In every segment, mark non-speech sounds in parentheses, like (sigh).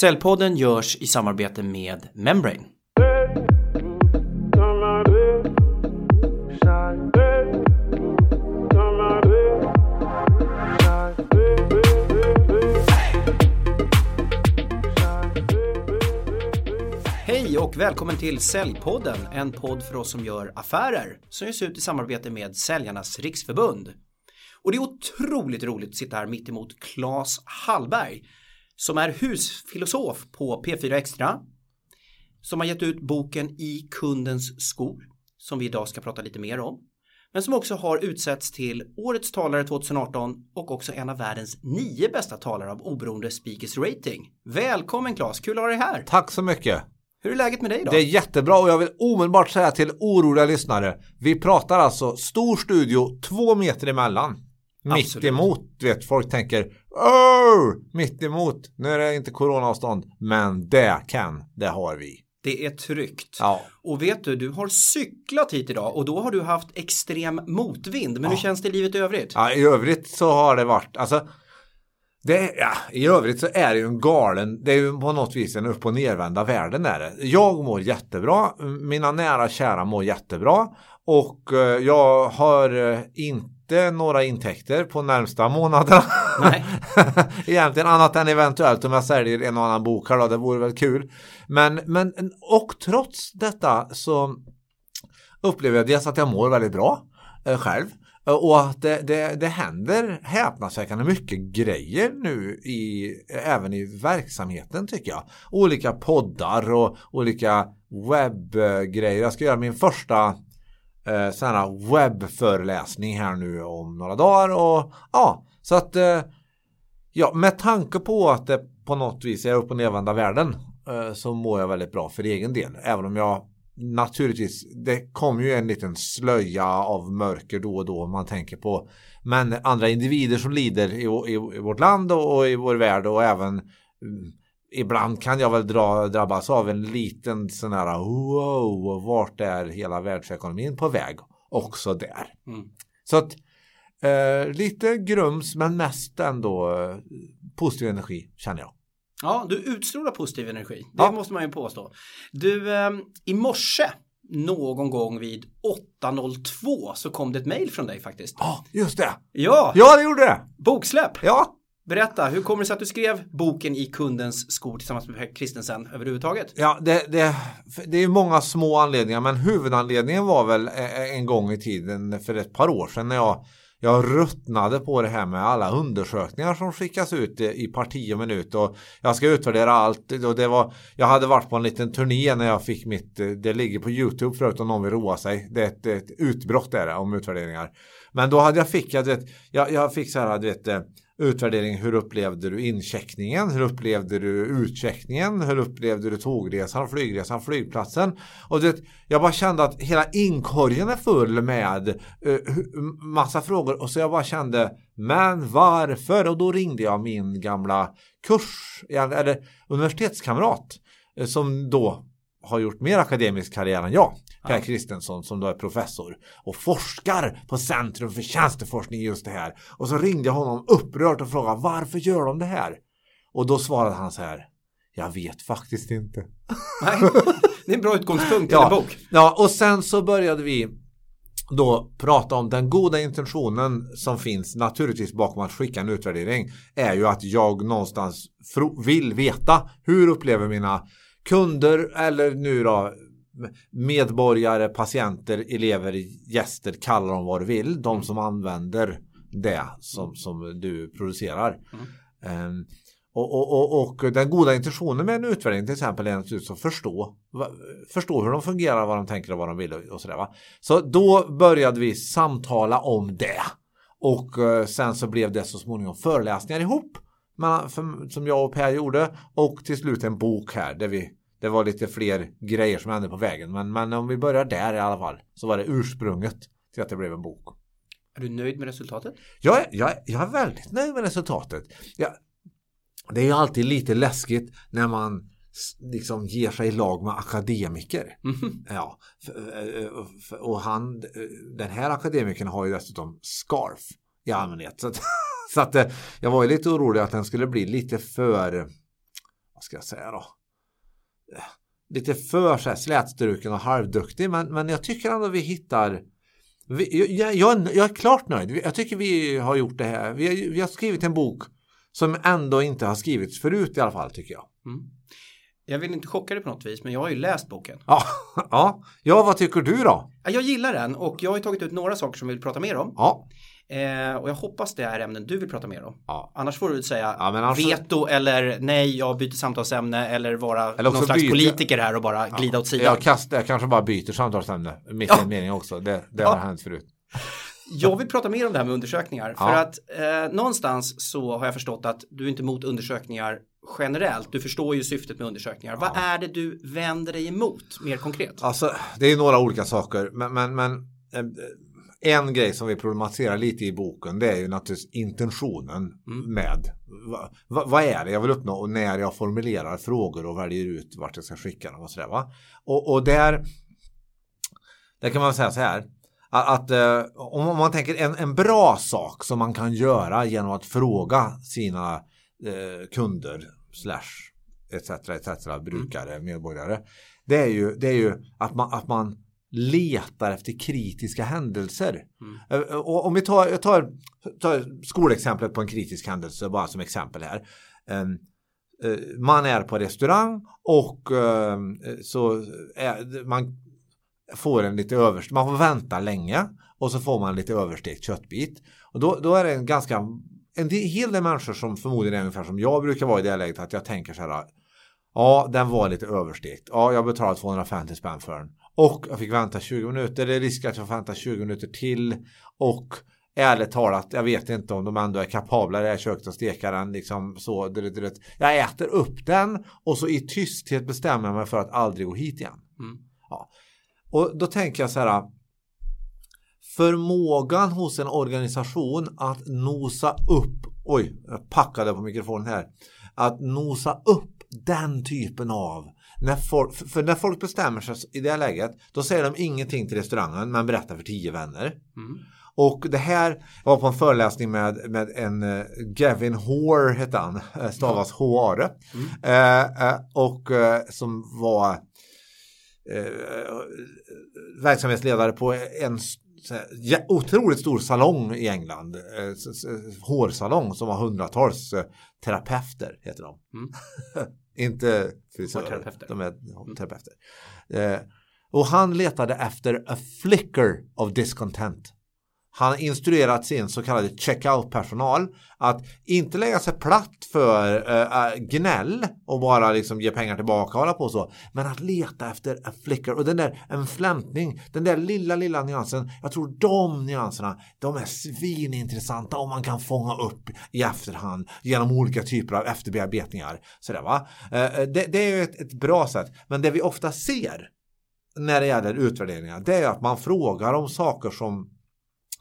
Cellpodden görs i samarbete med Membrane. Hej och välkommen till Säljpodden, en podd för oss som gör affärer som ges ut i samarbete med Säljarnas Riksförbund. Och det är otroligt roligt att sitta här mitt emot Claes Hallberg som är husfilosof på P4 Extra som har gett ut boken I kundens skor som vi idag ska prata lite mer om men som också har utsetts till Årets talare 2018 och också en av världens nio bästa talare av oberoende speakers rating. Välkommen Claes, kul att ha dig här! Tack så mycket! Hur är läget med dig då? Det är jättebra och jag vill omedelbart säga till oroliga lyssnare. Vi pratar alltså stor studio två meter emellan. Absolut. Mitt emot, vet folk tänker Åh, mitt emot. Nu är det inte coronaavstånd, men det kan, det har vi. Det är tryggt. Ja. Och vet du, du har cyklat hit idag och då har du haft extrem motvind. Men ja. hur känns det i livet i övrigt? Ja, i övrigt så har det varit, alltså det, ja, I övrigt så är det ju en galen, det är ju på något vis en upp och nervända världen är det. Jag mår jättebra, mina nära kära mår jättebra och eh, jag har eh, inte några intäkter på närmsta månaderna. Nej. (laughs) Egentligen annat än eventuellt om jag säljer en och annan bok här då, det vore väl kul. Men, men och trots detta så upplever jag dels att jag mår väldigt bra eh, själv. Och att det, det, det händer häpnadsväckande mycket grejer nu i, även i verksamheten tycker jag. Olika poddar och olika webbgrejer. Jag ska göra min första eh, sån här eh, webbföreläsning här nu om några dagar. Och ja, så att eh, ja, med tanke på att det på något vis är upp och nedvända världen eh, så mår jag väldigt bra för egen del. Även om jag naturligtvis, det kommer ju en liten slöja av mörker då och då om man tänker på. Men andra individer som lider i, i, i vårt land och, och, i vår värld och även mm, ibland kan jag väl dra, drabbas av en liten sån här wow, vart är hela världsekonomin på väg? Också där. Mm. Så att eh, lite grums men mest ändå eh, positiv energi känner jag. Ja, du utstrålar positiv energi. Det ja. måste man ju påstå. Du, eh, i morse någon gång vid 8.02 så kom det ett mail från dig faktiskt. Ja, just det. Ja, ja det gjorde det. Boksläpp. Ja. Berätta, hur kommer det sig att du skrev boken i kundens skor tillsammans med Per Kristensen överhuvudtaget? Ja, det, det, det är många små anledningar, men huvudanledningen var väl eh, eh, en gång i tiden för ett par år sedan när jag jag ruttnade på det här med alla undersökningar som skickas ut i parti och minut och jag ska utvärdera allt. Och det var jag hade varit på en liten turné när jag fick mitt eh, det ligger på Youtube förut om någon vill roa sig. Det är ett, ett utbrott där om utvärderingar. Men då hade jag fick jag, vet, jag, jag fick så här du vet utvärdering. Hur upplevde du incheckningen? Hur upplevde du utcheckningen? Hur upplevde du tågresan, flygresan, flygplatsen? Och det, jag bara kände att hela inkorgen är full med uh, massa frågor och så jag bara kände men varför? Och då ringde jag min gamla kurs eh, eller universitetskamrat eh, som då har gjort mer akademisk karriär än jag. Per ja. Kristensson som då är professor och forskar på Centrum för tjänsteforskning just det här. Och så ringde jag honom upprört och frågade varför gör de det här? Och då svarade han så här. Jag vet faktiskt inte. (laughs) Nej, det är en bra utgångspunkt ja, en bok. Ja, och sen så började vi då prata om den goda intentionen som finns naturligtvis bakom att skicka en utvärdering är ju att jag någonstans vill veta hur upplever mina kunder eller nu då medborgare, patienter, elever, gäster, kalla dem vad du vill. De som använder det som, som du producerar. Mm. Um, och, och, och, och, den goda intentionen med en utvärdering till exempel är naturligtvis att förstå, förstå hur de fungerar, vad de tänker och vad de vill och sådär. Va? Så då började vi samtala om det. Och uh, sen så blev det så småningom föreläsningar ihop. Som jag och Per gjorde. Och till slut en bok här där vi det var lite fler grejer som hände på vägen. Men, men om vi börjar där i alla fall. Så var det ursprunget till att det blev en bok. Är du nöjd med resultatet? Jag, jag, jag är väldigt nöjd med resultatet. Jag, det är ju alltid lite läskigt när man liksom ger sig i lag med akademiker. Mm. Ja, och han, den här akademikern har ju dessutom scarf i allmänhet. Så att, (laughs) så att jag var ju lite orolig att den skulle bli lite för vad ska jag säga då, lite för så här, slätstruken och halvduktig men, men jag tycker ändå vi hittar vi, jag, jag, jag, är klart nöjd. Jag tycker vi har gjort det här. Vi har, vi har skrivit en bok som ändå inte har skrivits förut i alla fall tycker jag. Mm. Jag vill inte chocka dig på något vis men jag har ju läst boken. Ja, (laughs) ja. ja vad tycker du då? Jag gillar den och jag har tagit ut några saker som vi vill prata mer om. Ja. Eh, och jag hoppas det är ämnen du vill prata mer om. Ja. Annars får du säga ja, annars... veto eller nej, jag byter samtalsämne eller vara eller någon slags byter... politiker här och bara glida ja. åt sidan. Jag, kastar, jag kanske bara byter samtalsämne mitt i en mening också. Det, det har hänt förut. Jag vill prata mer om det här med undersökningar. För att eh, någonstans så har jag förstått att du är inte emot undersökningar generellt. Du förstår ju syftet med undersökningar. Vad är det du vänder dig emot mer konkret? Alltså, det är några olika saker. Men, men, men eh, en grej som vi problematiserar lite i boken det är ju naturligtvis intentionen mm. med vad va, va är det jag vill uppnå och när jag formulerar frågor och väljer ut vart jag ska skicka dem och sådär va. Och, och där, där kan man säga så här att, att eh, om man tänker en, en bra sak som man kan göra genom att fråga sina eh, kunder slash etc. etc. brukare, mm. medborgare. Det är ju, det är ju att, man, att man letar efter kritiska händelser. Mm. Eh, och om vi tar, jag tar, tar skolexemplet på en kritisk händelse bara som exempel här. Ehm, eh, man är på restaurang och ehm, så är, man får en lite överst, man får vänta länge och så får man lite överstekt köttbit. Och då, då är det en ganska, en hel del människor som förmodligen är ungefär som jag brukar vara i det läget att jag tänker så här. Ja, den var lite överstekt. Ja, jag betalade 250 spänn för den. Och jag fick vänta 20 minuter. Det är risk att jag får vänta 20 minuter till. Och ärligt talat, jag vet inte om de ändå är kapabla i det här köket att steka den liksom så. Det, det. Jag äter upp den och så i tysthet bestämmer jag mig för att aldrig gå hit igen. Mm. Ja. Och då tänker jag så här. Förmågan hos en organisation att nosa upp, oj, jag packade på mikrofonen här, att nosa upp den typen av när folk, för när folk bestämmer sig i det läget då säger de ingenting till restaurangen men berättar för tio vänner. Mm. Och det här var på en föreläsning med, med en uh, Gavin Hoare hette han, eh, stavas H-A-R. Mm. Uh, uh, och som var verksamhetsledare på en otroligt stor salong i England. hårsalong som har hundratals terapeuter heter de. Mm. (laughs) Inte frisörer. De är terapeuter. Eh, och han letade efter a flicker of discontent. Han har instruerat sin så kallade checkout-personal att inte lägga sig platt för äh, gnäll och bara liksom ge pengar tillbaka och hålla på så. Men att leta efter en flicker och den där en flämtning, den där lilla, lilla nyansen. Jag tror de nyanserna, de är svinintressanta om man kan fånga upp i efterhand genom olika typer av efterbearbetningar. Sådär, va? Äh, det, det, är ju ett, ett bra sätt. Men det vi ofta ser när det gäller utvärderingar, det är att man frågar om saker som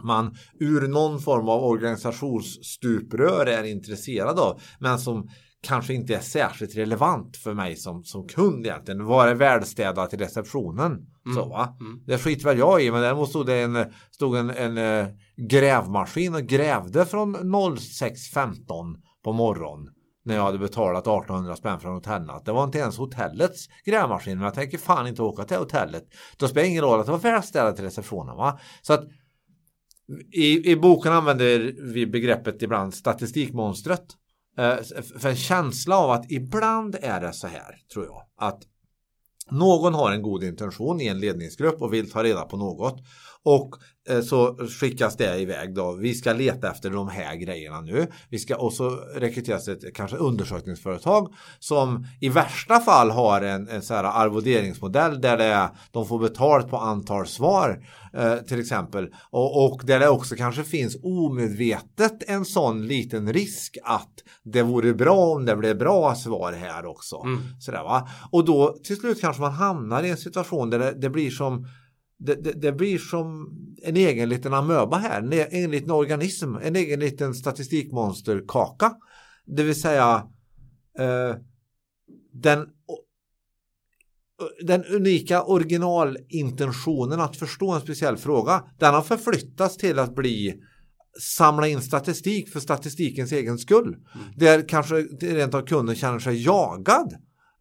man ur någon form av organisationsstuprör är intresserad av men som kanske inte är särskilt relevant för mig som, som kund egentligen. Var är välstädat i receptionen? Mm. Så, va? Mm. Det skiter väl jag i men däremot stod det en, stod en, en, eh, grävmaskin och grävde från 06.15 på morgonen när jag hade betalat 1800 spänn för en hotellnatt. Det var inte ens hotellets grävmaskin men jag tänker fan inte åka till hotellet. Då spelar det ingen roll att det var välstädat i receptionen. Va? Så att i, I boken använder vi begreppet ibland statistikmonstret. Eh, för en känsla av att ibland är det så här, tror jag, att någon har en god intention i en ledningsgrupp och vill ta reda på något. Och eh, så skickas det iväg då. Vi ska leta efter de här grejerna nu. Vi ska, och så rekryteras ett kanske undersökningsföretag som i värsta fall har en, en så här arvoderingsmodell där det är, de får betalt på antal svar eh, till exempel. Och, och där det också kanske finns omedvetet en sån liten risk att det vore bra om det blev bra svar här också. Mm. Sådär, va? Och då till slut kanske man hamnar i en situation där det, det blir som det, det, det, blir som en egen liten amöba här, en egen liten organism, en egen liten statistikmonsterkaka. Det vill säga eh, den, den unika originalintentionen att förstå en speciell fråga, den har förflyttats till att bli samla in statistik för statistikens egen skull. Mm. Där kanske rent av kunden känner sig jagad.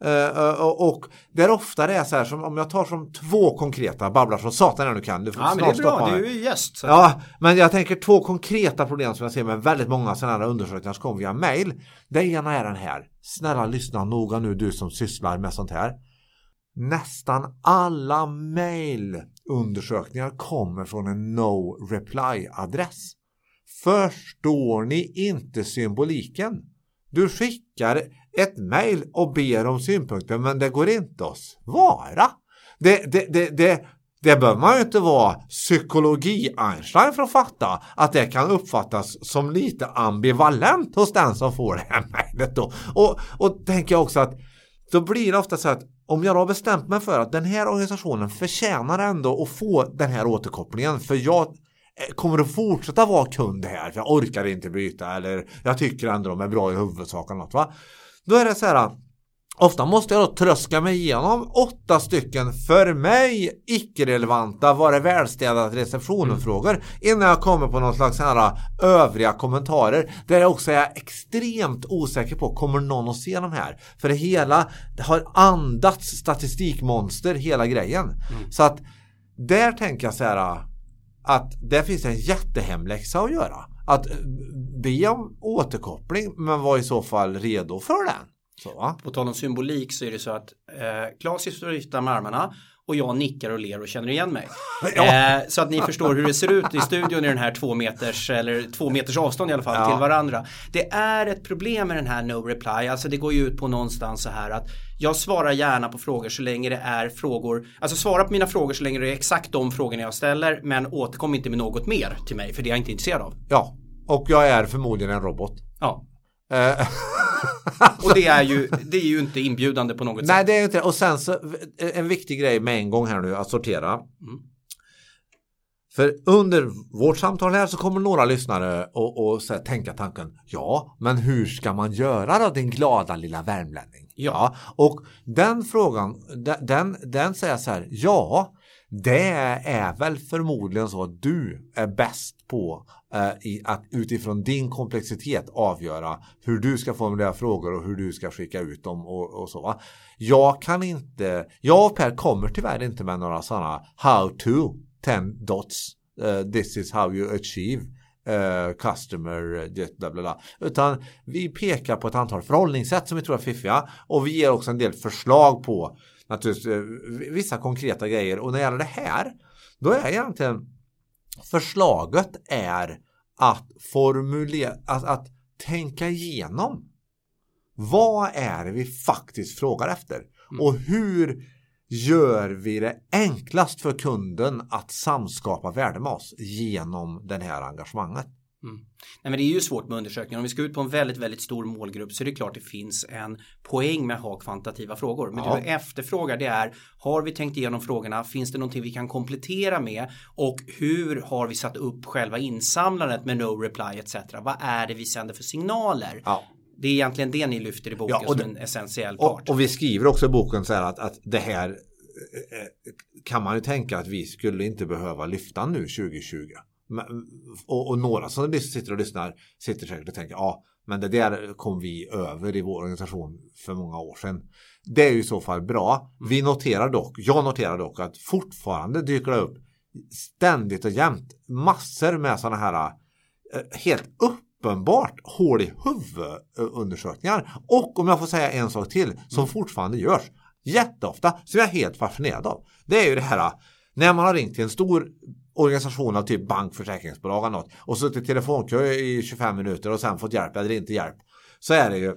Uh, och där ofta det är så här som om jag tar som två konkreta babblar som satan jag nu kan. Du får ja men det är bra, du är ju gäst. Så. Ja, men jag tänker två konkreta problem som jag ser med väldigt många sådana här undersökningar som kommer via mail. Det ena är den här. Snälla lyssna noga nu du som sysslar med sånt här. Nästan alla mailundersökningar kommer från en no reply adress. Förstår ni inte symboliken? Du skickar ett mejl och ber om synpunkter men det går inte att svara. Det, det, det, det, det behöver man ju inte vara psykologi-Einstein för att fatta att det kan uppfattas som lite ambivalent hos den som får det här mejlet då. Och, och tänker jag också att då blir det ofta så att om jag har bestämt mig för att den här organisationen förtjänar ändå att få den här återkopplingen för jag eh, kommer att fortsätta vara kund här för jag orkar inte byta eller jag tycker ändå de är bra i huvudsak eller något va. Då är det så här Ofta måste jag då tröska mig igenom åtta stycken för mig icke-relevanta var det välstädat receptionen-frågor mm. innan jag kommer på någon slags här övriga kommentarer där jag också är extremt osäker på kommer någon att se de här? För det hela det har andats statistikmonster hela grejen. Mm. Så att där tänker jag så här att det finns en jättehemläxa att göra. Att be om återkoppling men var i så fall redo för den. Så, På tal om symbolik så är det så att eh, Claes viftar med armarna och jag nickar och ler och känner igen mig. (laughs) ja. eh, så att ni förstår hur det ser ut i studion i den här två meters eller två meters avstånd i alla fall ja. till varandra. Det är ett problem med den här no reply, alltså det går ju ut på någonstans så här att jag svarar gärna på frågor så länge det är frågor, alltså svara på mina frågor så länge det är exakt de frågorna jag ställer men återkom inte med något mer till mig för det är jag inte intresserad av. Ja, och jag är förmodligen en robot. Ja. Eh, (laughs) och det är, ju, det är ju inte inbjudande på något sätt. Nej, det är inte Och sen så en viktig grej med en gång här nu att sortera. Mm. För under vårt samtal här så kommer några lyssnare och, och så tänka tanken Ja, men hur ska man göra då din glada lilla värmlänning? Ja, ja och den frågan den, den, säger så här Ja, det är väl förmodligen så att du är bäst på Eh, i, att utifrån din komplexitet avgöra hur du ska formulera frågor och hur du ska skicka ut dem och, och så. Jag kan inte, jag och Per kommer tyvärr inte med några sådana how to 10 dots. Uh, this is how you achieve uh, customer bla, bla, bla. Utan vi pekar på ett antal förhållningssätt som vi tror är fiffiga och vi ger också en del förslag på naturligtvis vissa konkreta grejer. Och när det gäller det här, då är egentligen förslaget är att formulera, att, att tänka igenom. Vad är det vi faktiskt frågar efter? Mm. Och hur gör vi det enklast för kunden att samskapa värde med oss genom det här engagemanget? Mm. Nej, men det är ju svårt med undersökningar. Om vi ska ut på en väldigt, väldigt stor målgrupp så är det klart det finns en poäng med att ha kvantitativa frågor. Men ja. det du efterfrågar det är har vi tänkt igenom frågorna? Finns det någonting vi kan komplettera med? Och hur har vi satt upp själva insamlandet med no reply etc. Vad är det vi sänder för signaler? Ja. Det är egentligen det ni lyfter i boken ja, som en essentiell part. Och, och, vi skriver också i boken så här att, att det här eh, eh, kan man ju tänka att vi skulle inte behöva lyfta nu 2020. Och, och, några som sitter och lyssnar sitter säkert och tänker ja men det där kom vi över i vår organisation för många år sedan. Det är ju i så fall bra. Vi noterar dock, jag noterar dock att fortfarande dyker det upp ständigt och jämt massor med sådana här eh, helt uppenbart hål i huvudundersökningar. Och om jag får säga en sak till som mm. fortfarande görs jätteofta som jag är helt fascinerad av. Det är ju det här när man har ringt till en stor organisation av typ bank, försäkringsbolag och något och suttit i telefonkö i 25 minuter och sen fått hjälp eller inte hjälp så är det ju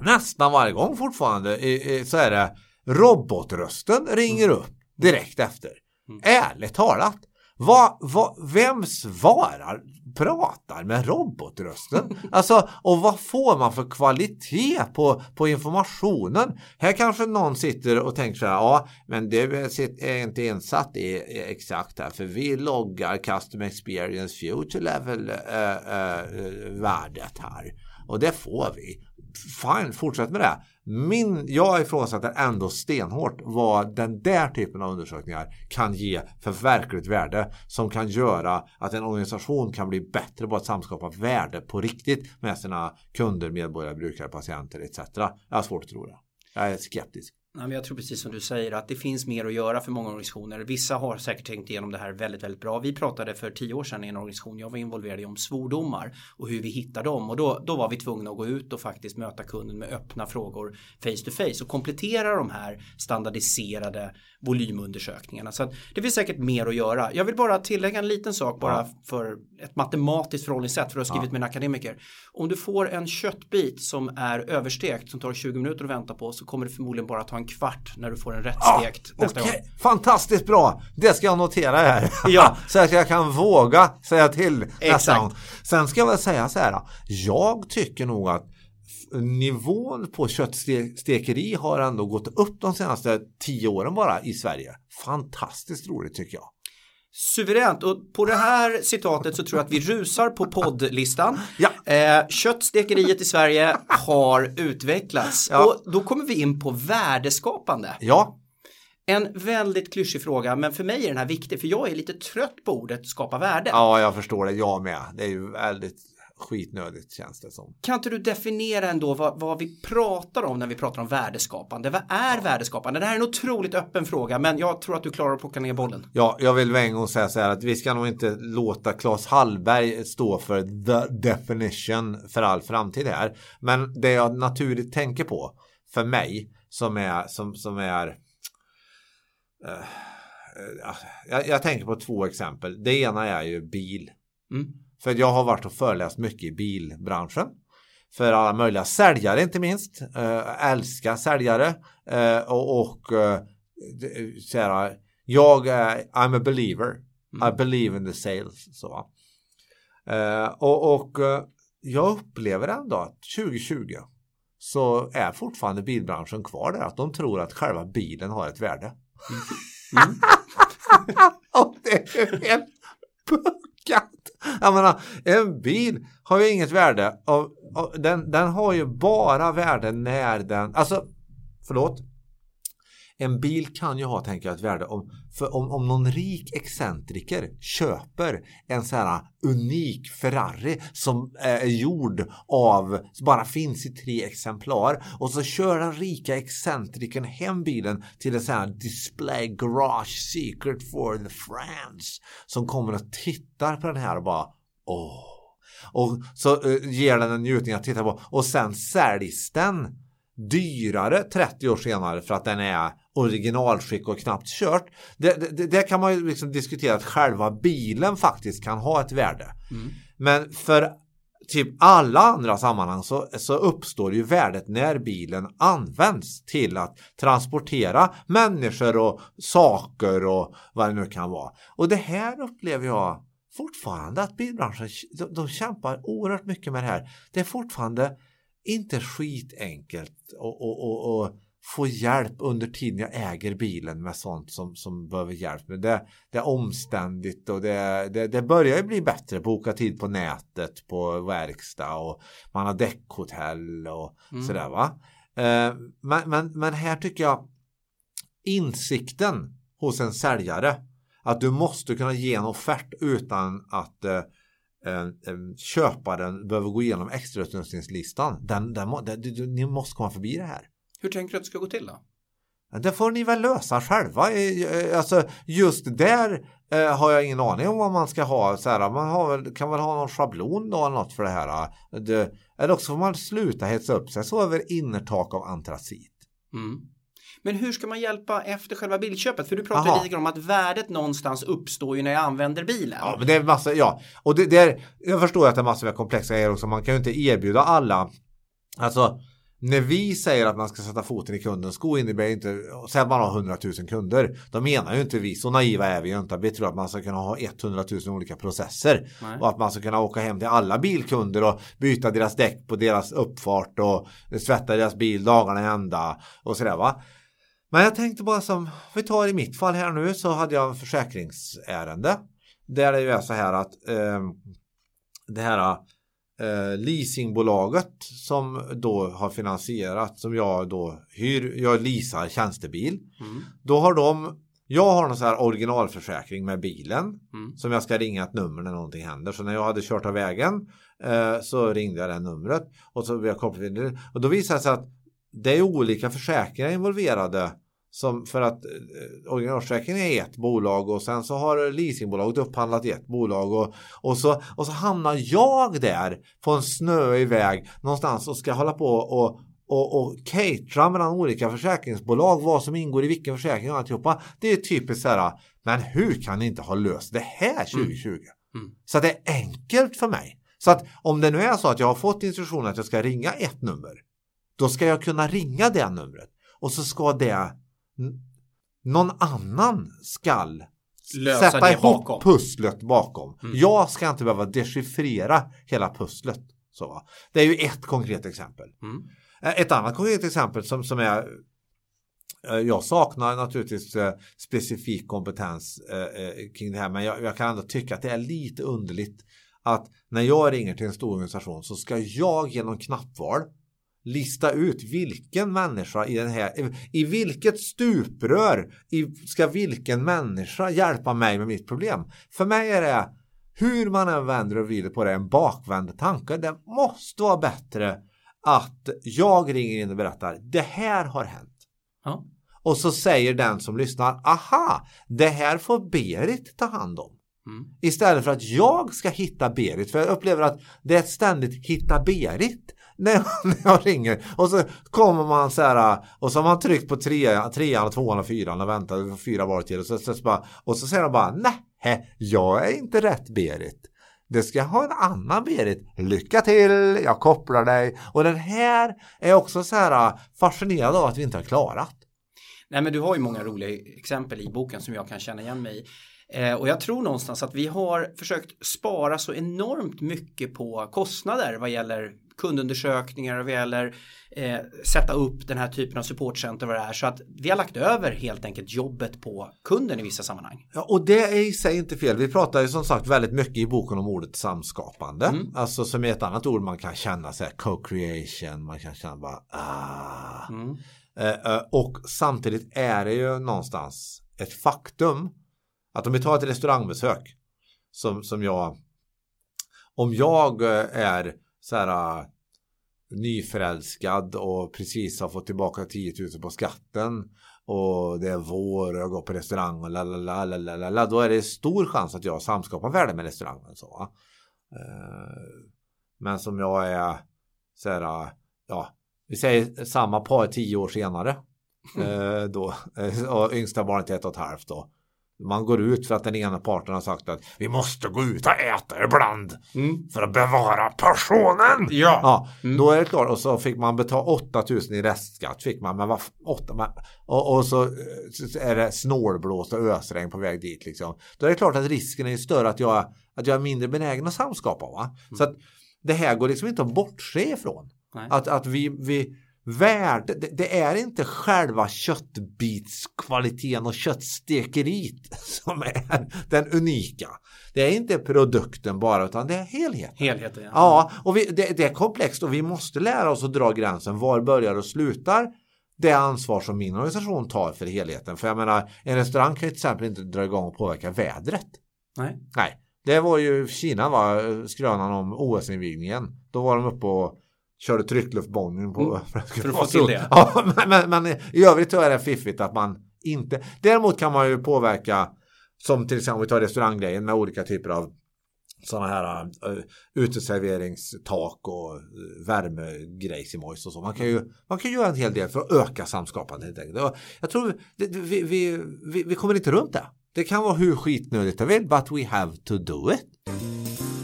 nästan varje gång fortfarande så är det robotrösten ringer upp direkt efter. Mm. Ärligt talat. Va, va, vem svarar, pratar med robotrösten? Alltså, och vad får man för kvalitet på, på informationen? Här kanske någon sitter och tänker så här, ja, men det är inte insatt i exakt här, för vi loggar Custom Experience Future Level äh, äh, värdet här. Och det får vi. Fine, fortsätt med det. Min, jag ifrågasätter ändå stenhårt vad den där typen av undersökningar kan ge för verkligt värde som kan göra att en organisation kan bli bättre på att samskapa värde på riktigt med sina kunder, medborgare, brukare, patienter etc. Jag har svårt att tro det. Jag är skeptisk. Nej, jag tror precis som du säger att det finns mer att göra för många organisationer. Vissa har säkert tänkt igenom det här väldigt, väldigt bra. Vi pratade för tio år sedan i en organisation jag var involverad i om svordomar och hur vi hittar dem och då, då var vi tvungna att gå ut och faktiskt möta kunden med öppna frågor face to face och komplettera de här standardiserade volymundersökningarna. Så det finns säkert mer att göra. Jag vill bara tillägga en liten sak bara ja. för ett matematiskt förhållningssätt för att ha skrivit ja. med en akademiker. Om du får en köttbit som är överstekt som tar 20 minuter att vänta på så kommer det förmodligen bara ta en kvart när du får en rätt stekt ja, nästa okay. gång. Fantastiskt bra! Det ska jag notera här. (laughs) Ja. (laughs) så att jag kan våga säga till nästa gång. Sen ska jag väl säga så här. Jag tycker nog att nivån på köttstekeri har ändå gått upp de senaste tio åren bara i Sverige. Fantastiskt roligt tycker jag. Suveränt och på det här citatet så tror jag att vi rusar på poddlistan. Ja. Eh, köttstekeriet i Sverige har utvecklats ja. och då kommer vi in på värdeskapande. Ja. En väldigt klyschig fråga men för mig är den här viktig för jag är lite trött på ordet skapa värde. Ja, jag förstår det. Jag med. Det är ju väldigt skitnödigt känns det som. Kan inte du definiera ändå vad, vad vi pratar om när vi pratar om värdeskapande? Vad är värdeskapande? Det här är en otroligt öppen fråga men jag tror att du klarar att plocka ner bollen. Ja, jag vill en gång säga så här att vi ska nog inte låta Claes Hallberg stå för the definition för all framtid här. Men det jag naturligt tänker på för mig som är som, som är uh, jag, jag, tänker på två exempel. Det ena är ju bil. Mm. För jag har varit och föreläst mycket i bilbranschen. För alla möjliga säljare inte minst. Äh, älskar säljare. Äh, och och äh, så här, jag är I'm a believer. Mm. I believe in the sales. Så. Äh, och, och jag upplever ändå att 2020 så är fortfarande bilbranschen kvar där. Att de tror att själva bilen har ett värde. Mm. Mm. (laughs) och det är helt. Jag menar, en bil har ju inget värde. Och, och den, den har ju bara värde när den, alltså, förlåt. En bil kan ju ha, tänker jag, ett värde om, för om, om någon rik excentriker köper en sån här unik Ferrari som eh, är gjord av, som bara finns i tre exemplar och så kör den rika excentrikern hem bilen till en sån här display garage secret for the friends som kommer och tittar på den här och bara åh. Och så uh, ger den en njutning att titta på och sen säljs den dyrare 30 år senare för att den är originalskick och knappt kört. Det, det, det kan man ju liksom diskutera att själva bilen faktiskt kan ha ett värde. Mm. Men för typ alla andra sammanhang så, så uppstår ju värdet när bilen används till att transportera människor och saker och vad det nu kan vara. Och det här upplever jag fortfarande att bilbranschen de, de kämpar oerhört mycket med det här. Det är fortfarande inte skitenkelt och, och, och, och få hjälp under tiden jag äger bilen med sånt som, som behöver hjälp. Men det, det är omständigt och det, det, det börjar ju bli bättre. Boka tid på nätet på verkstad och man har däckhotell och mm. sådär va. Eh, men, men, men här tycker jag insikten hos en säljare att du måste kunna ge en offert utan att eh, köparen behöver gå igenom extrautrustningslistan. Den, den, den, ni måste komma förbi det här. Hur tänker du att det ska gå till då? Det får ni väl lösa själva. Alltså, just där eh, har jag ingen aning om vad man ska ha. Så här, man har kan väl ha någon schablon då eller något för det här. Det, eller också får man sluta hetsa upp sig så över innertak av antracit. Mm. Men hur ska man hjälpa efter själva bilköpet? För du pratar Aha. lite grann om att värdet någonstans uppstår ju när jag använder bilen. Ja, men det är massa, ja. Och det, det är, jag förstår att det är massor med komplexa grejer också. Man kan ju inte erbjuda alla. Alltså när vi säger att man ska sätta foten i kundens sko innebär inte, säg att man har 100 000 kunder, då menar ju inte vi, så naiva är vi ju inte, vi tror att man ska kunna ha 100 000 olika processer Nej. och att man ska kunna åka hem till alla bilkunder och byta deras däck på deras uppfart och tvätta deras bil dagarna ända och sådär va. Men jag tänkte bara som, vi tar i mitt fall här nu så hade jag en försäkringsärende där det ju är så här att eh, det här eh, leasingbolaget som då har finansierat, som jag då hyr, jag leasar tjänstebil. Mm. Då har de, jag har någon sån här originalförsäkring med bilen Mm. som jag ska ringa ett nummer när någonting händer. Så när jag hade kört av vägen eh, så ringde jag det numret och så blev jag kopplad till det. Och då visade det sig att det är olika försäkringar involverade. Som för att eh, originalförsäkringen är ett bolag och sen så har leasingbolaget upphandlat i ett bolag och, och, så, och så hamnar jag där på en snöig väg någonstans och ska hålla på och och, och catera mellan olika försäkringsbolag vad som ingår i vilken försäkring och alltihopa. Det är typiskt så här, men hur kan ni inte ha löst det här 2020? Mm. Så att det är enkelt för mig. Så att om det nu är så att jag har fått instruktioner att jag ska ringa ett nummer, då ska jag kunna ringa det numret och så ska det någon annan skall Lösa sätta ihop bakom. pusslet bakom. Mm. Jag ska inte behöva dechiffrera hela pusslet. Så, det är ju ett konkret exempel. Mm. Eh, Ett annat konkret exempel som, som är eh, jag saknar naturligtvis eh, specifik kompetens kring det här men jag, jag kan ändå tycka att det är lite underligt att när jag ringer till en stor organisation så ska jag genom knappval lista ut vilken människa i den här, i, vilket stuprör i, ska vilken människa hjälpa mig med mitt problem. För mig är det hur man än vänder och vrider på det en bakvänd tanke. Det måste vara bättre att jag ringer in och berättar det här har hänt. Ja. Och så säger den som lyssnar aha, det här får Berit ta hand om. Mm. Istället för att jag ska hitta Berit. För jag upplever att det är ett ständigt hitta Berit. När jag, (laughs) när jag ringer. Och så kommer man så här. Och så har man tryckt på trean, trean tvåan och fyran och väntar fyra var till. Och så, så, så bara, och så säger de bara nej, jag är inte rätt Berit. Det ska ha en annan Berit. Lycka till, jag kopplar dig. Och den här är också så här fascinerad av att vi inte har klarat. Nej men du har ju många roliga exempel i boken som jag kan känna igen mig i. Eh, och jag tror någonstans att vi har försökt spara så enormt mycket på kostnader vad gäller kundundersökningar och vad gäller eh, sätta upp den här typen av supportcenter vad det är. Så att vi har lagt över helt enkelt jobbet på kunden i vissa sammanhang. Ja, och det är i sig inte fel. Vi pratar ju som sagt väldigt mycket i boken om ordet samskapande. Mm. Alltså som är ett annat ord man kan känna så här co-creation. Man kan känna bara ah. Mm. Eh, eh, och samtidigt är det ju någonstans ett faktum att om vi tar ett restaurangbesök som, som jag om jag eh, är så här eh, nyförälskad och precis har fått tillbaka 10 000 på skatten och det är vår och jag går på restaurang och lalala, då är det stor chans att jag samskapar värde med restaurangen. Så, va? Eh, Men som jag är så här, ja, vi säger samma par tio år senare. (laughs) Eh, då, eh, och yngsta barnet är ett och ett halvt då. Man går ut för att den ena parten har sagt att vi måste gå ut och äta ibland Mm. för att bevara passionen. Ja. Ja, Mm. då är det klart. Och så fick man betala 8000 i restskatt. Fick man, men vad, f- åtta, men, och, och så eh, så är det snålblåst och ösregn på väg dit. Liksom. Då är det klart att risken är större att jag, att jag är mindre benägen att samskapa. Va? Så att det här går liksom inte att bortse ifrån. Nej. Att, att vi, vi värde, det, det är inte själva köttbitskvaliteten och köttstekeriet (laughs) som är den unika. Det är inte produkten bara utan det är helheten. Helheten. Ja. Ja, och vi, det, det är komplext och vi måste lära oss att dra gränsen. Var börjar och slutar det ansvar som min organisation tar för helheten? För jag menar, en restaurang kan ju till exempel inte dra igång och påverka vädret. Nej. Nej, det var ju Kina var skrönan om OS-invigningen. Då var de uppe och körde tryckluftbångning på Mm, (laughs) för att, för att få till det. (laughs) Ja, men, men, men i övrigt så är det fiffigt att man inte. Däremot kan man ju påverka som till exempel om vi tar restauranggrejen med olika typer av sådana här uh, uteserveringstak och uh, värmegrejsimojs och så. Man kan ju man kan göra en hel del för att öka samskapandet helt enkelt. Jag tror vi, vi, vi, vi kommer inte runt det. Det kan vara hur skitnödigt det vill, but we have to do it.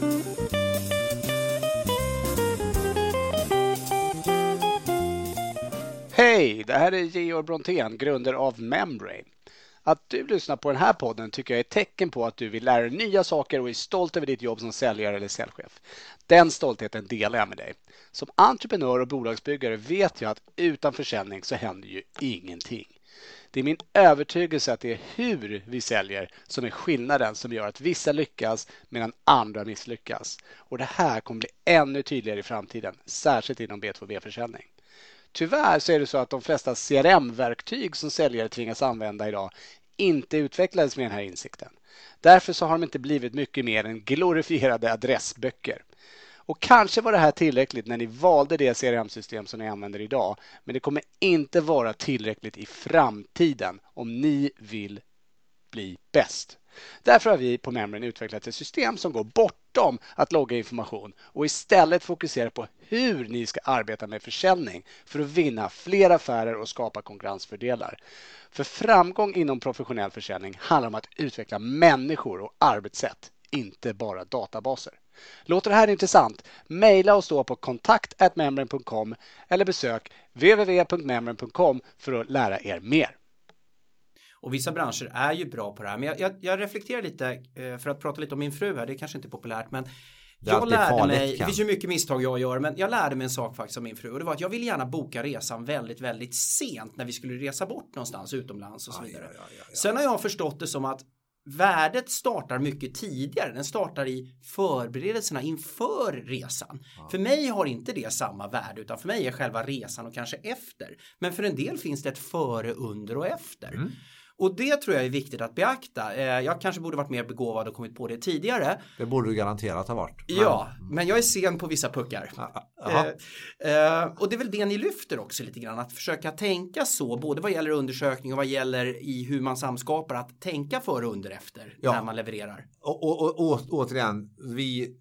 Hej, det här är Georg Brontén, grundare av Membrane. Att du lyssnar på den här podden tycker jag är ett tecken på att du vill lära dig nya saker och är stolt över ditt jobb som säljare eller säljchef. Den stoltheten delar jag med dig. Som entreprenör och bolagsbyggare vet jag att utan försäljning så händer ju ingenting. Det är min övertygelse att det är hur vi säljer som är skillnaden som gör att vissa lyckas medan andra misslyckas. Och det här kommer bli ännu tydligare i framtiden, särskilt inom B2B-försäljning. Tyvärr så är det så att de flesta CRM-verktyg som säljare tvingas använda idag inte utvecklades med den här insikten. Därför så har de inte blivit mycket mer än glorifierade adressböcker. Och kanske var det här tillräckligt när ni valde det CRM-system som ni använder idag. Men det kommer inte vara tillräckligt i framtiden om ni vill bli bäst. Därför har vi på Memrin utvecklat ett system som går bortom att logga information och istället fokuserar på hur ni ska arbeta med försäljning för att vinna fler affärer och skapa konkurrensfördelar. För framgång inom professionell försäljning handlar om att utveckla människor och arbetssätt, inte bara databaser. Låter det här intressant? Maila oss då på kontakt.membrane.com eller besök www.membrane.com för att lära er mer. Och vissa branscher är ju bra på det här. Men jag, jag, jag reflekterar lite eh, för att prata lite om min fru här. Det är kanske inte är populärt men jag lärde farligt, mig, det finns ju mycket misstag jag gör, men jag lärde mig en sak faktiskt av min fru och det var att jag ville gärna boka resan väldigt, väldigt sent när vi skulle resa bort någonstans utomlands och så vidare. Aj, aj, aj, Sen har jag förstått det som att värdet startar mycket tidigare. Den startar i förberedelserna inför resan. Ja. För mig har inte det samma värde utan för mig är själva resan och kanske efter. Men för en del finns det ett före, under och efter. Mm. Och det tror jag är viktigt att beakta. Eh, jag kanske borde varit mer begåvad och kommit på det tidigare. Det borde du garanterat ha varit. Men... Ja, men jag är sen på vissa puckar. Eh, eh, och det är väl det ni lyfter också lite grann, att försöka tänka så, både vad gäller undersökning och vad gäller i hur man samskapar, att tänka före och under efter ja. när man levererar. Och, och, och, och återigen, vi,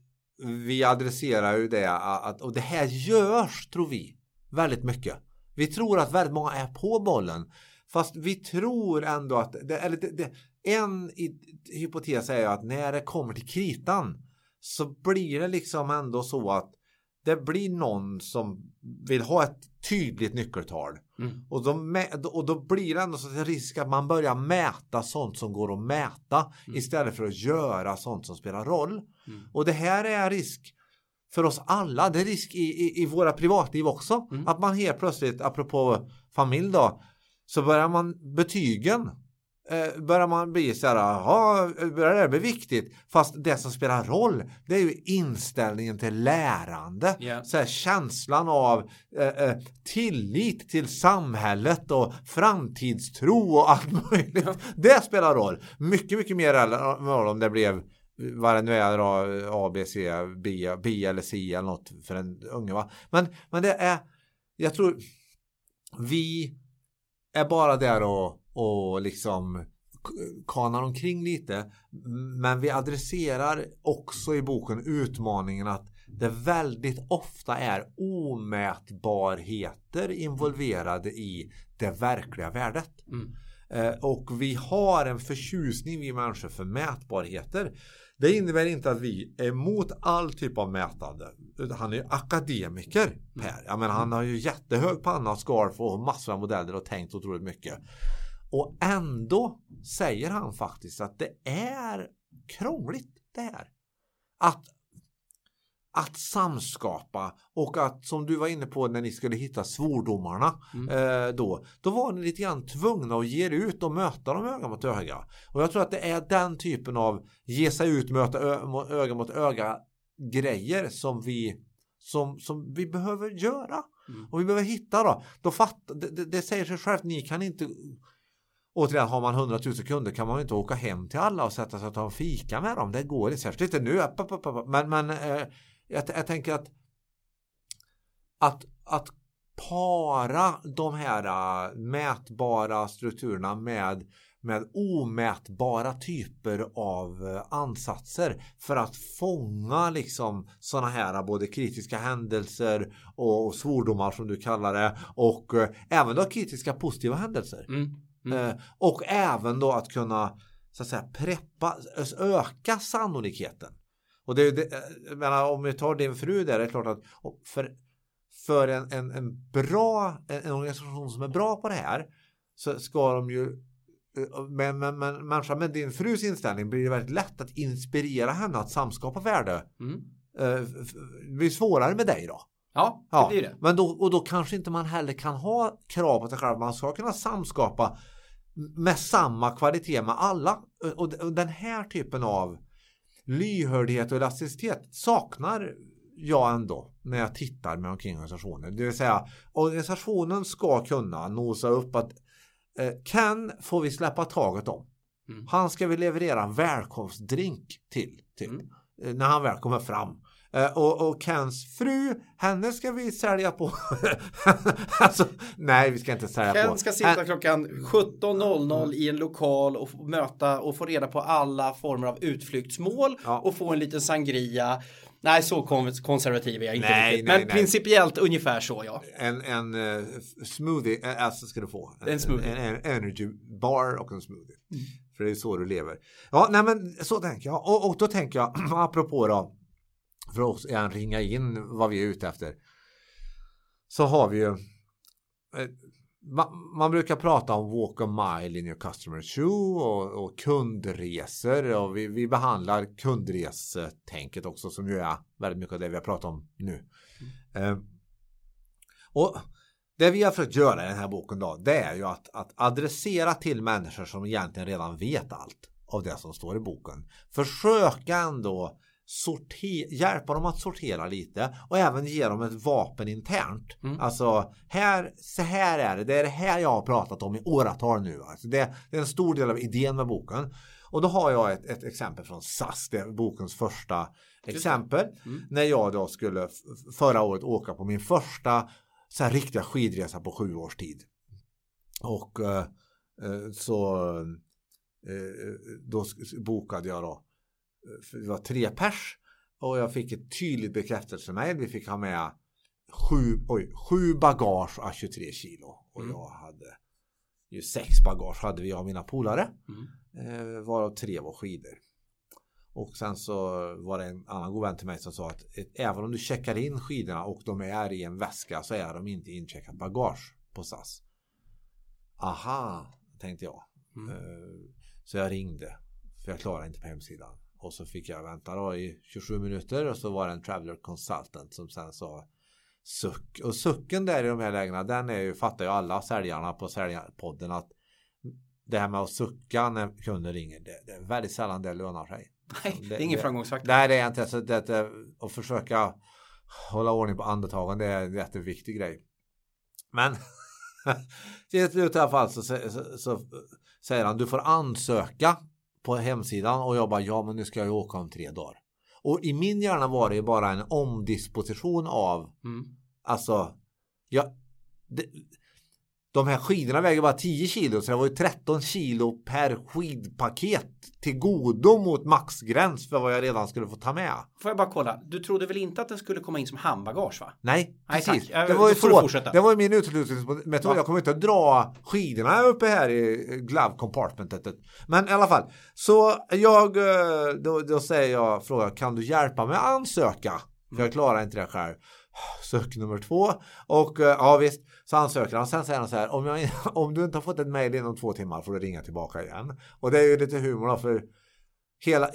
vi adresserar ju det, att, och det här görs, tror vi, väldigt mycket. Vi tror att väldigt många är på bollen. Fast vi tror ändå att, det, eller det, det, en hypotes är att när det kommer till kritan så blir det liksom ändå så att det blir någon som vill ha ett tydligt nyckeltal. Mm. Och, då, och då blir det ändå så att risk att man börjar mäta sånt som går att mäta mm. istället för att göra sånt som spelar roll. Mm. Och det här är risk för oss alla. Det är risk i, i, i våra privatliv också. Mm. Att man helt plötsligt, apropå familj då, så börjar man betygen eh, börjar man bli så här, jaha, börjar det bli viktigt? Fast det som spelar roll, det är ju inställningen till lärande. Yeah. Så här, känslan av eh, eh, tillit till samhället och framtidstro och allt (laughs) möjligt. Det spelar roll. Mycket, mycket mer roll om det blev vad det nu är då, A, B, C, B, B eller C eller något för en unge. Va? Men, men det är, jag tror vi är bara där och, och liksom kanar omkring lite. Men vi adresserar också i boken utmaningen att det väldigt ofta är omätbarheter involverade i det verkliga värdet. Mm. Eh, och vi har en förtjusning vi människor för mätbarheter. Det innebär inte att vi är emot all typ av mätande. Han är ju akademiker Per. Jag menar, han har ju jättehög panna och scarf och massor av modeller och tänkt otroligt mycket. Och ändå säger han faktiskt att det är krångligt det här. Att att samskapa och att som du var inne på när ni skulle hitta svordomarna mm. eh, då, då var ni lite grann tvungna att ge ut och möta dem öga mot öga. Och jag tror att det är den typen av ge sig ut, möta öga mot öga grejer som vi som, som vi behöver göra. Mm. Och vi behöver hitta då. då fatt, det, det, det säger sig självt, ni kan inte Återigen, har man 100 000 kunder kan man inte åka hem till alla och sätta sig och ta en fika med dem. Det går inte. Särskilt inte nu. Men, men eh, jag, jag tänker att, att, att para de här äh, mätbara strukturerna med, med omätbara typer av äh, ansatser för att fånga liksom sådana här äh, både kritiska händelser och svordomar som du kallar det och även då kritiska positiva händelser. Mm. Mm. Och även då att kunna så att säga preppa, öka sannolikheten och det, det menar, om vi tar din fru där, det är klart att för, för en, en, en bra en, en organisation som är bra på det här så ska de ju men, men, men människa med din frus inställning blir det väldigt lätt att inspirera henne att samskapa värde. Mm. Uh, det blir svårare med dig då. Ja, det Ja, blir det. Men då, och då kanske inte man heller kan ha krav på sig själv. Man ska kunna samskapa med samma kvalitet med alla. Och den här typen av lyhördhet och elasticitet saknar jag ändå när jag tittar med omkring organisationer. Det vill säga organisationen ska kunna nosa upp att eh, Ken får vi släppa taget om. Mm. Han ska vi leverera en välkomstdrink till. Typ, Mm. eh, När han väl kommer fram. Eh, Och, och Kens fru, henne ska vi sälja på. (laughs) alltså, nej, vi ska inte sälja på. Ken ska sitta Hen- klockan 17.00 i en lokal och möta och få reda på alla former av utflyktsmål Ja. och få en liten sangria. Nej, så kon- konservativ är jag inte Nej, riktigt. Men nej. principiellt ungefär så ja. En, en f- smoothie, eh, alltså ska du få. En smoothie. En, en energy bar och en smoothie. För det är så du lever. Ja, nej men så tänker jag. Och, och då tänker jag, (clears throat) apropå då, för att igen ringa in vad vi är ute efter. Så har vi ju, eh, man, man brukar prata om walk a mile in your customer shoe och, och kundresor och vi, vi behandlar kundresetänket också som ju är väldigt mycket av det vi har pratat om nu. Eh, och det vi har försökt göra i den här boken då, det är ju att, att adressera till människor som egentligen redan vet allt av det som står i boken. Försöka ändå sorter, hjälpa dem att sortera lite och även ge dem ett vapen internt. Mm. Alltså, här, så här är det. Det är det här jag har pratat om i åratal nu. Alltså det, det är en stor del av idén med boken. Och då har jag ett, ett exempel från SAS, det är bokens första exempel. Mm. När jag då skulle förra året åka på min första så här riktiga skidresa på sju års tid. Och eh, eh, så eh, då sk- bokade jag då, eh, för det var tre pers och jag fick ett tydligt bekräftelsemail. Vi fick ha med sju, oj, sju bagage à 23 kilo och Mm. jag hade ju sex bagage hade vi och mina polare. Mm. Eh, varav tre var skidor. Och sen så var det en annan god vän till mig som sa att även om du checkar in skidorna och de är i en väska så är de inte incheckat bagage på SAS. Aha, tänkte jag. Mm. Eh, så jag ringde. För jag klarade inte på hemsidan. Och så fick jag vänta då i 27 minuter och så var det en traveler consultant som sen sa suck. Och sucken där i de här lägena den är ju, fattar ju alla säljarna på säljarpodden att det här med att sucka när kunden ringer, det, det är väldigt sällan det lönar sig. Nej, det är ingen framgångsfaktor. Nej, det är inte. Så det, det, att försöka hålla ordning på andetagen, det är en jätteviktig grej. Men till (laughs) slut i alla fall så, så, så, så säger han, du får ansöka på hemsidan och jag bara, ja men nu ska jag ju åka om tre dagar. Och i min hjärna var det ju bara en omdisposition av Mm. Alltså, ja, det, de här skidorna väger bara 10 kilo så det var ju 13 kilo per skidpaket till godo mot maxgräns för vad jag redan skulle få ta med. Får jag bara kolla, du trodde väl inte att den skulle komma in som handbagage va? Nej, Nej, precis. tack. Det var ju så. Det var min uteslutningsmetod. Ja. Jag kommer inte att dra skidorna uppe här i glove compartmentet. Men i alla fall. Så jag, eh, då, då säger jag, frågar, kan du hjälpa mig att ansöka? För jag klarar inte det själv. Sök nummer två. Och eh, ja visst, så ansöker han. Sen säger han så här, om, jag, (laughs) om du inte har fått ett mejl inom två timmar får du ringa tillbaka igen. Och det är ju lite humor då, för hela,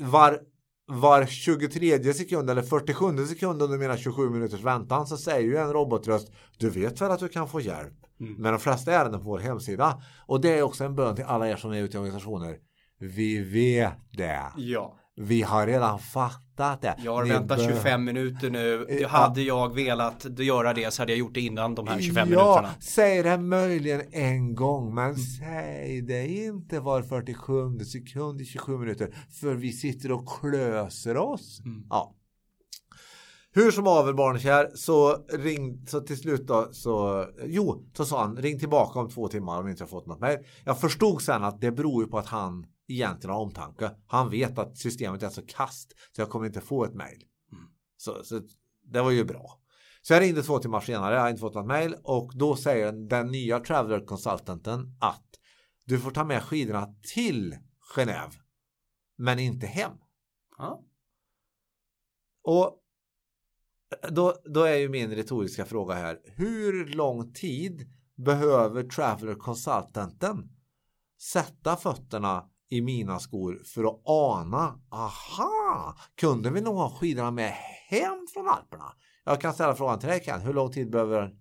var, var 23 sekund eller 47 sekund under mina 27 minuters väntan så säger ju en robotröst du vet väl att du kan få hjälp Mm. med de flesta ärenden på vår hemsida och det är också en bön till alla er som är ute i organisationer vi vet det Ja. Vi har redan fattat det Jag har väntat bör- 25 minuter nu. Ja. Hade jag velat göra det så hade jag gjort det innan de här 25 ja, minuterna. säg det möjligen en gång men säg det inte var 47 sekund i 27 minuter för vi sitter och klöser oss. Mm. Ja. Hur som haver barnkär så ring så till slut då så jo så sa han ring tillbaka om två timmar om inte har fått något mejl. Jag förstod sen att det beror ju på att han egentligen har omtanke. Han vet att systemet är så kast så jag kommer inte få ett mejl. Mm. Så, så det var ju bra. Så jag ringde två timmar senare, jag har inte fått något mejl och då säger den nya traveler consultanten att du får ta med skidorna till Genève men inte hem. Ja. Och då, då är ju min retoriska fråga här. Hur lång tid behöver traveler consultanten sätta fötterna i mina skor för att ana aha, kunde vi nog ha skidorna med hem från Alperna? Jag kan ställa frågan till dig Ken, hur lång tid behöver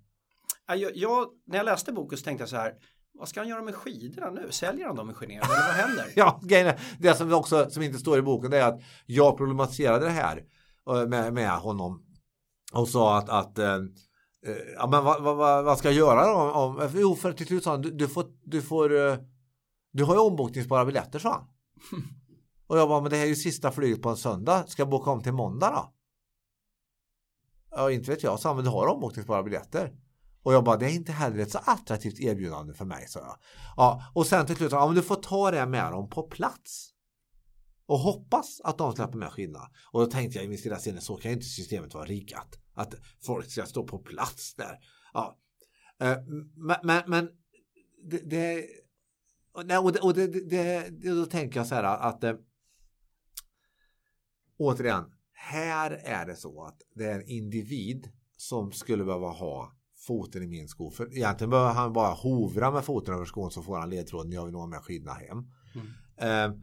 jag, jag, när jag läste boken så tänkte jag så här, vad ska han göra med skidorna nu? Säljer han dem i Genève eller vad händer? (laughs) ja, grejen det som också som inte står i boken det är att jag problematiserade det här eh, med, med honom och sa att, att eh, ja, men vad, vad, vad, ska jag göra då? Om, jo, för till slut sa han, du, du får, du får, du har ju ombokningsbara biljetter sa han. (laughs) och jag bara, men det här är ju sista flyget på en söndag, ska jag boka om till måndag då? Ja, inte vet jag, sa han, men du har ombokningsbara biljetter. Och jag bara, det är inte heller ett så attraktivt erbjudande för mig, sa jag. Ja, och sen till slut, ja men du får ta det med dem på plats. Och hoppas att de släpper med skillnad. Och då tänkte jag i min stilla sinne, så kan ju inte systemet vara riggat. Att folk ska stå på plats där. Ja. Eh, men, men, men det, det, och det, och det, det, då tänker jag så här att äh, återigen, här är det så att det är en individ som skulle behöva ha foten i min sko. För egentligen behöver han bara hovra med foten över skon så får han ledtråden jag vill nog med skidorna hem. Mm. Eh,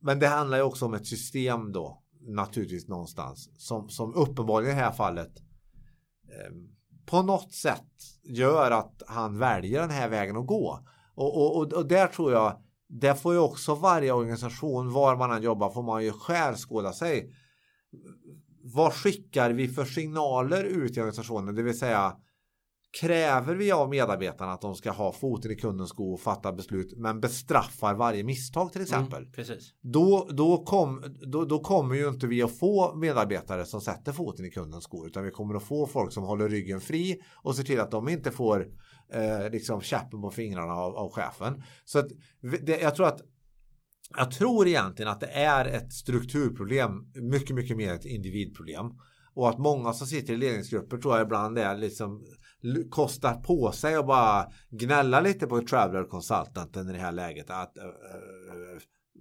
men det handlar ju också om ett system då naturligtvis någonstans som, som uppenbarligen i det här fallet eh, på något sätt gör att han väljer den här vägen att gå. Och, och, och, där tror jag det får ju också varje organisation var man än jobbar får man ju skärskåda sig vad skickar vi för signaler ut i organisationen? Det vill säga kräver vi av medarbetarna att de ska ha foten i kundens sko och fatta beslut men bestraffar varje misstag till exempel. Mm, precis. Då, då, kom, då, då kommer ju inte vi att få medarbetare som sätter foten i kundens sko utan vi kommer att få folk som håller ryggen fri och ser till att de inte får eh, liksom käppen på fingrarna av, av chefen. Så att, det, jag tror att jag tror egentligen att det är ett strukturproblem, mycket, mycket mer ett individproblem. Och att många som sitter i ledningsgrupper tror jag ibland är liksom kostar på sig och bara gnälla lite på Traveler Consultanten i det här läget. Att uh,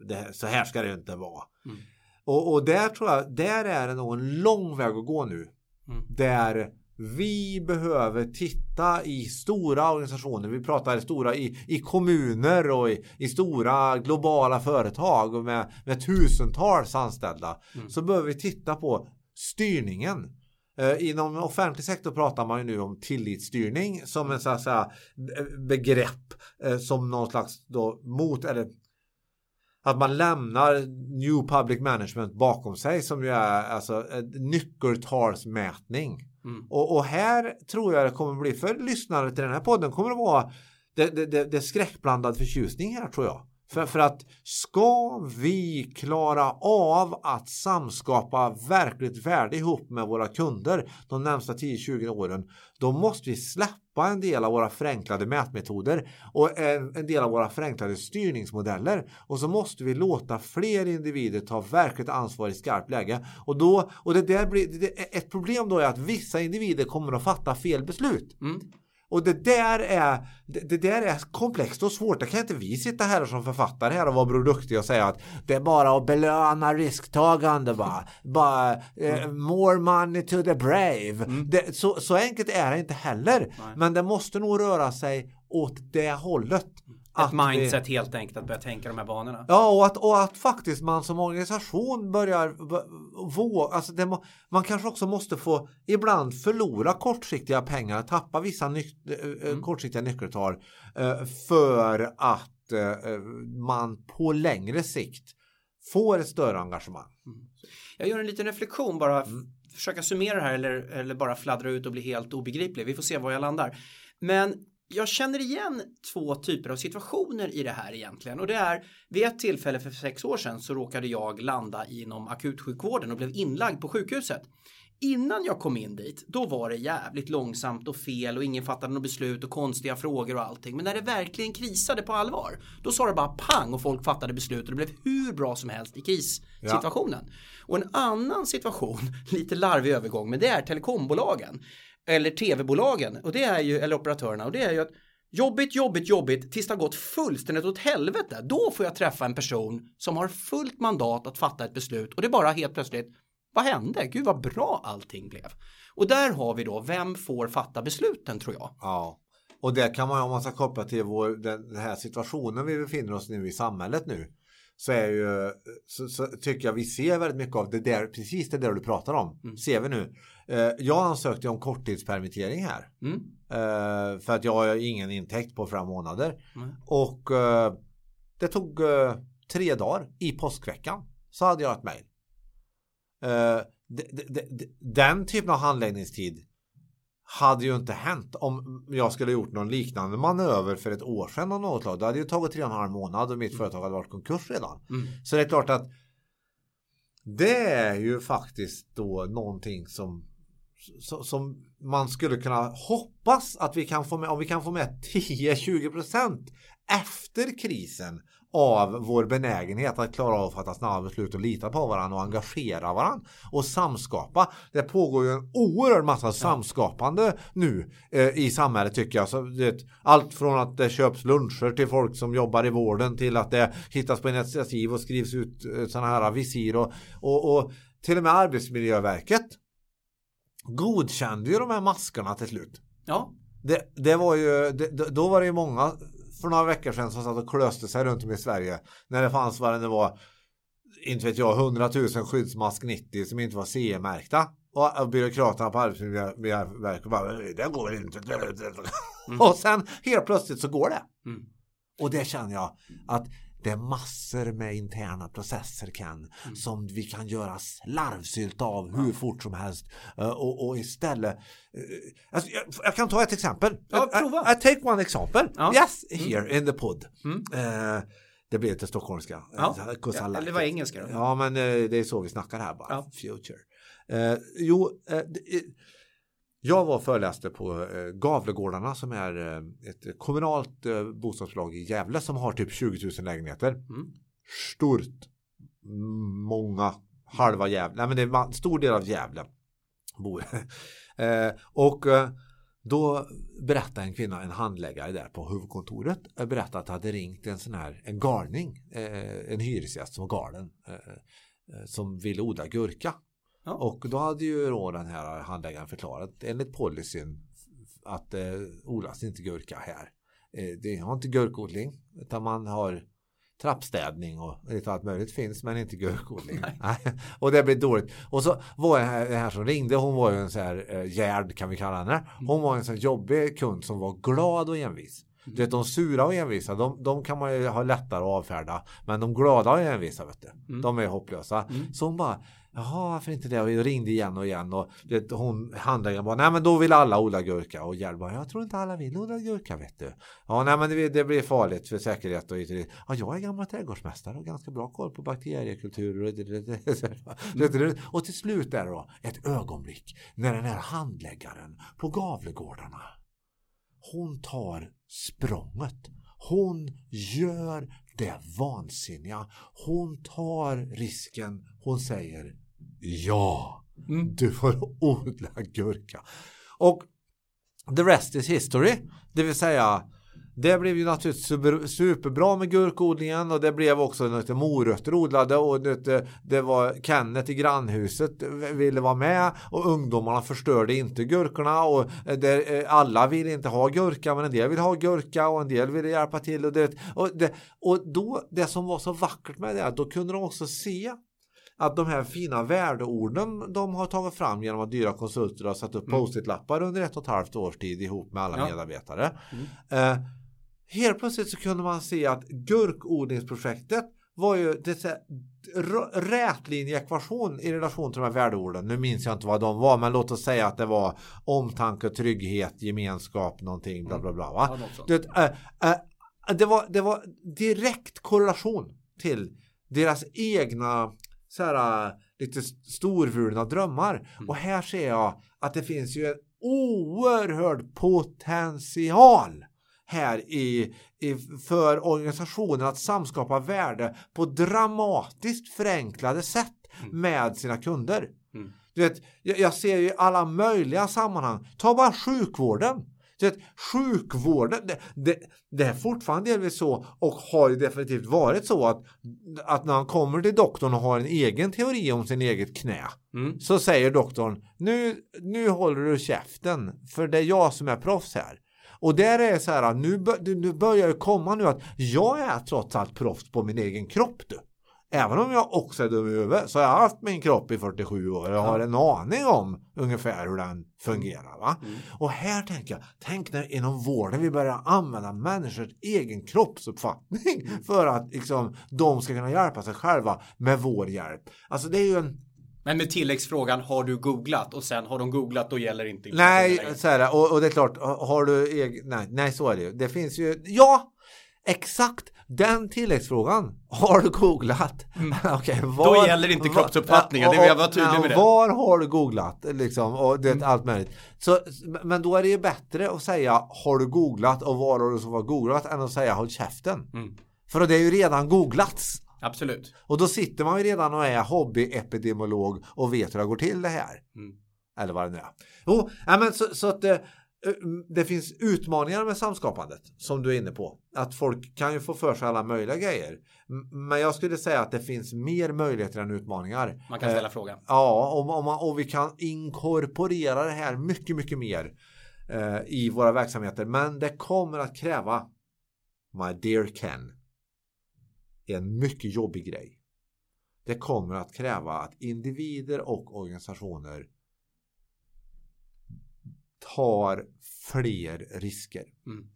det, så här ska det inte vara. Mm. Och, och där tror jag, där är det nog en lång väg att gå nu. Mm. Där vi behöver titta i stora organisationer, vi pratar stora i, i kommuner och i, i stora globala företag med, med tusentals anställda. Mm. Så behöver vi titta på styrningen. Eh, inom offentlig sektor pratar man ju nu om tillitsstyrning som en så att säga, begrepp eh, som någon slags då mot eller att man lämnar New Public Management bakom sig som ju är alltså nyckeltalsmätning. Mm. Och, och, här tror jag det kommer bli för lyssnare till den här podden kommer det vara det, det, det, det skräckblandad förtjusning här tror jag. För, för att ska vi klara av att samskapa verkligt värde ihop med våra kunder de närmsta 10-20 åren, då måste vi släppa en del av våra förenklade mätmetoder och en, en del av våra förenklade styrningsmodeller. Och så måste vi låta fler individer ta verkligt ansvar i skarpt läge. Och, då, och det där blir, det, ett problem då är att vissa individer kommer att fatta fel beslut. Mm. Och det där är, det, det, där är komplext och svårt. Det kan inte vi sitta här som författare här och vara broduktiga och säga att det är bara att belöna risktagande bara. bara eh, more money to the brave. Mm. Det, så, så enkelt är det inte heller. Nej. Men det måste nog röra sig åt det hållet. Ett mindset vi, helt enkelt att börja tänka de här banorna. Ja och att, och att faktiskt man som organisation börjar våga, alltså det, man kanske också måste få ibland förlora kortsiktiga pengar, tappa vissa nyc, eh, eh, mm. kortsiktiga nyckeltal eh, för att man på längre sikt får ett större engagemang. Mm. Jag gör en liten reflektion bara, mm. försöka summera här eller, eller bara fladdra ut och bli helt obegriplig. Vi får se var jag landar. Men jag känner igen två typer av situationer i det här egentligen och det är vid ett tillfälle för sex år sedan så råkade jag landa inom akutsjukvården och blev inlagd på sjukhuset. Innan jag kom in dit, då var det jävligt långsamt och fel och ingen fattade något beslut och konstiga frågor och allting. Men när det verkligen krisade på allvar, då sa det bara pang och folk fattade beslut och det blev hur bra som helst i krissituationen. Ja. Och en annan situation, (laughs) lite larvig övergång, men det är telekombolagen eller tv-bolagen och det är ju, eller operatörerna och det är ju att jobbigt, jobbigt, jobbigt tills det har gått fullständigt åt helvete. Då får jag träffa en person som har fullt mandat att fatta ett beslut och det är bara helt plötsligt vad hände? Gud vad bra allting blev. Och där har vi då, vem får fatta besluten tror jag? Ja, och det kan man om man ska koppla till vår, den här situationen vi befinner oss nu i samhället nu så är ju, så, så, tycker jag vi ser väldigt mycket av det där, precis det där du pratar om, mm. ser vi nu. Eh, jag ansökte om korttidspermittering här. Mm. Eh, för att jag har ingen intäkt på flera månader. Mm. Och eh, det tog tre dagar i påskveckan så hade jag ett mejl. Den typen av handläggningstid hade ju inte hänt om jag skulle gjort någon liknande manöver för ett år sedan och något slag. Det hade ju tagit tre och en halv månad och mitt mm. företag hade varit konkurs redan. Mm. Så det är klart att det är ju faktiskt då någonting som som man skulle kunna hoppas att vi kan få med, om vi kan få med (laughs) 10-20% efter krisen av vår benägenhet att klara av att fatta snabba beslut och lita på varandra och engagera varandra och samskapa. Det pågår ju en oerhörd massa samskapande nu eh, i samhället tycker jag. Så det, allt från att det köps luncher till folk som jobbar i vården till att det hittas på initiativ och skrivs ut eh, sådana här visir och, och, och till och med Arbetsmiljöverket godkände ju de här maskerna till slut. Ja. Det, det var ju, det, då var det ju många för några veckor sedan som satt och klöste sig runt om i Sverige. När det fanns vad det var, inte vet jag, 100 000 skyddsmask 90 som inte var CE-märkta. Och byråkraterna på Arbetsmiljöverket bara, det går inte. Mm. Och sen helt plötsligt så går det. Mm. Och det känner jag att är massor med interna processer Ken mm. som vi kan göra slarvsylt av hur fort som helst uh, och, och, istället uh, alltså, jag, jag, kan ta ett exempel. Ja, prova. I, I take one example. Ja. Yes, mm. here mm. in the pod. Mm. Uh, det blir lite stockholmska. Ja. ja eller var engelska då. Ja, men det är så vi snackar här bara. Ja. Future. jo, det, jag var föreläste på eh, Gavlegårdarna som är eh, ett kommunalt eh, bostadsbolag i Gävle som har typ 20 000 lägenheter. Mm. Stort. Många. Halva Gävle. Nej men det är en stor del av Gävle. Bor. (laughs) och då berättade en kvinna, en handläggare där på huvudkontoret, berättade att det hade ringt en sån här, en galning, en hyresgäst som var galen, som ville odla gurka. Ja. Och då hade ju då den här handläggaren förklarat enligt policyn att eh, odlas inte gurka här. Eh, det har inte gurkodling utan man har trappstädning och lite allt möjligt finns men inte gurkodling. (laughs) och det blir dåligt. Och så var det här, det här som ringde, hon var ju en sån här eh, gärd kan vi kalla henne. Mm. Hon var en sån jobbig kund som var glad och envis. Du vet de sura och envisa, de, de kan man ju ha lättare att avfärda. Men de glada och envisa, vet du, mm. de är hopplösa. Mm. Så hon bara, Jaha, varför inte det? Och jag ringde igen och igen och hon handläggaren bara, nej men då vill alla odla gurka. Och Gerd bara, jag tror inte alla vill odla gurka vet du. Ja, nej men det, det blir farligt för säkerhet och Ja, jag är gammal trädgårdsmästare och ganska bra koll på bakteriekulturer. Och, och till slut är det då ett ögonblick när den här handläggaren på Gavlegårdarna hon tar språnget. Hon gör det vansinniga. Hon tar risken. Hon säger ja, mm. du får odla gurka. Och the rest is history. Det vill säga det blev ju naturligtvis superbra med gurkodlingen och det blev också lite morötter odlade och det, det var Kenneth i grannhuset ville vara med och ungdomarna förstörde inte gurkorna och det, alla vill inte ha gurka men en del vill ha gurka och en del ville hjälpa till och det, och det, och då det som var så vackert med det då kunde de också se att de här fina värdeorden de har tagit fram genom att dyra konsulter har satt upp mm. post-it-lappar under ett och ett halvt års tid ihop med alla ja. medarbetare. Mm. Eh, helt plötsligt så kunde man se att gurkodlingsprojektet var ju det rätlinjeekvation i relation till de här värdeorden. Nu minns jag inte vad de var, men låt oss säga att det var omtanke, trygghet, gemenskap, någonting, bla bla bla. Va? det, äh, äh, det, var, det var direkt korrelation till deras egna så här, lite storvulna drömmar. Mm. Och här ser jag att det finns ju en oerhörd potential här i, i, för organisationen att samskapa värde på dramatiskt förenklade sätt mm. med sina kunder. Mm. Du vet, jag, jag ser ju alla möjliga sammanhang. Ta bara sjukvården. Du vet, sjukvården, det, det, det, är fortfarande delvis så och har ju definitivt varit så att, att när han kommer till doktorn och har en egen teori om sin eget knä mm. så säger doktorn nu, nu håller du käften för det är jag som är proffs här. Och där är det så här, nu, nu börjar det komma nu att jag är trots allt proffs på min egen kropp du. Även om jag också är dum i huvudet så har jag haft min kropp i 47 år och har en aning om ungefär hur den fungerar. Va? Mm. Och här tänker jag, tänk när inom vården vi börjar använda människors egen kroppsuppfattning Mm. för att liksom, de ska kunna hjälpa sig själva med vår hjälp. Alltså det är ju en Men med tilläggsfrågan, har du googlat? Och sen har de googlat, då gäller inte Nej, så är det. Och, och det är klart, har du egen... Nej, nej, så är det ju. Det finns ju... Ja! Exakt den tilläggsfrågan har du googlat. (laughs) Okej, var, Mm. Då gäller inte kroppsuppfattningen, det vill jag vara tydlig med det. Var har du googlat liksom och det Mm. allt möjligt. Så, men då är det ju bättre att säga har du googlat och var har du så var googlat än att säga håll käften. Mm. För det är ju redan googlats. Absolut. Och då sitter man ju redan och är hobbyepidemiolog och vet hur det går till det här. Mm. Eller vad det nu är. Jo, ja, men så, så att det, finns utmaningar med samskapandet som du är inne på. Att folk kan ju få för sig alla möjliga grejer. Men jag skulle säga att det finns mer möjligheter än utmaningar. Man kan ställa Eh, frågan. Ja, och, och, man, och vi kan inkorporera det här mycket, mycket mer eh, i våra verksamheter. Men det kommer att kräva, my dear Ken, en mycket jobbig grej. Det kommer att kräva att individer och organisationer tar fler risker. Mm.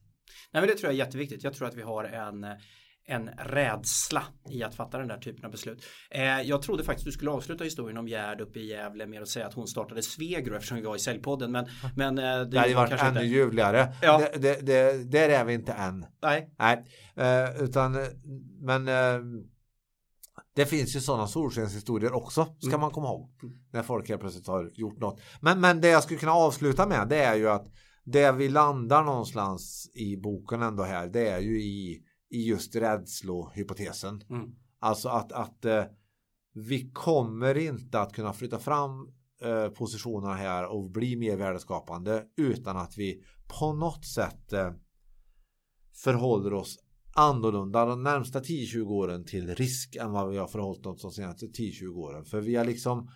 Nej, men det tror jag är jätteviktigt. Jag tror att vi har en en rädsla i att fatta den där typen av beslut. Eh, jag trodde faktiskt du skulle avsluta historien om Gerd uppe i Gävle med att säga att hon startade Svegro eftersom vi var i säljpodden. Men, men eh, det, Det hade varit kanske ännu inte. ljuvligare. Ja. Det, det, det, där är vi inte än. Nej, Nej, eh, utan men eh, det finns ju sådana solskenshistorier också ska Mm. man komma ihåg. När folk helt plötsligt har gjort något. Men, men det jag skulle kunna avsluta med det är ju att det vi landar någonstans i boken ändå här det är ju i, i just rädslohypotesen. Mm. Alltså att, att eh, vi kommer inte att kunna flytta fram eh, positionerna här och bli mer värdeskapande utan att vi på något sätt eh, förhåller oss annorlunda de närmsta 10-20 åren till risk än vad vi har förhållit oss de senaste 10-20 åren. För vi har liksom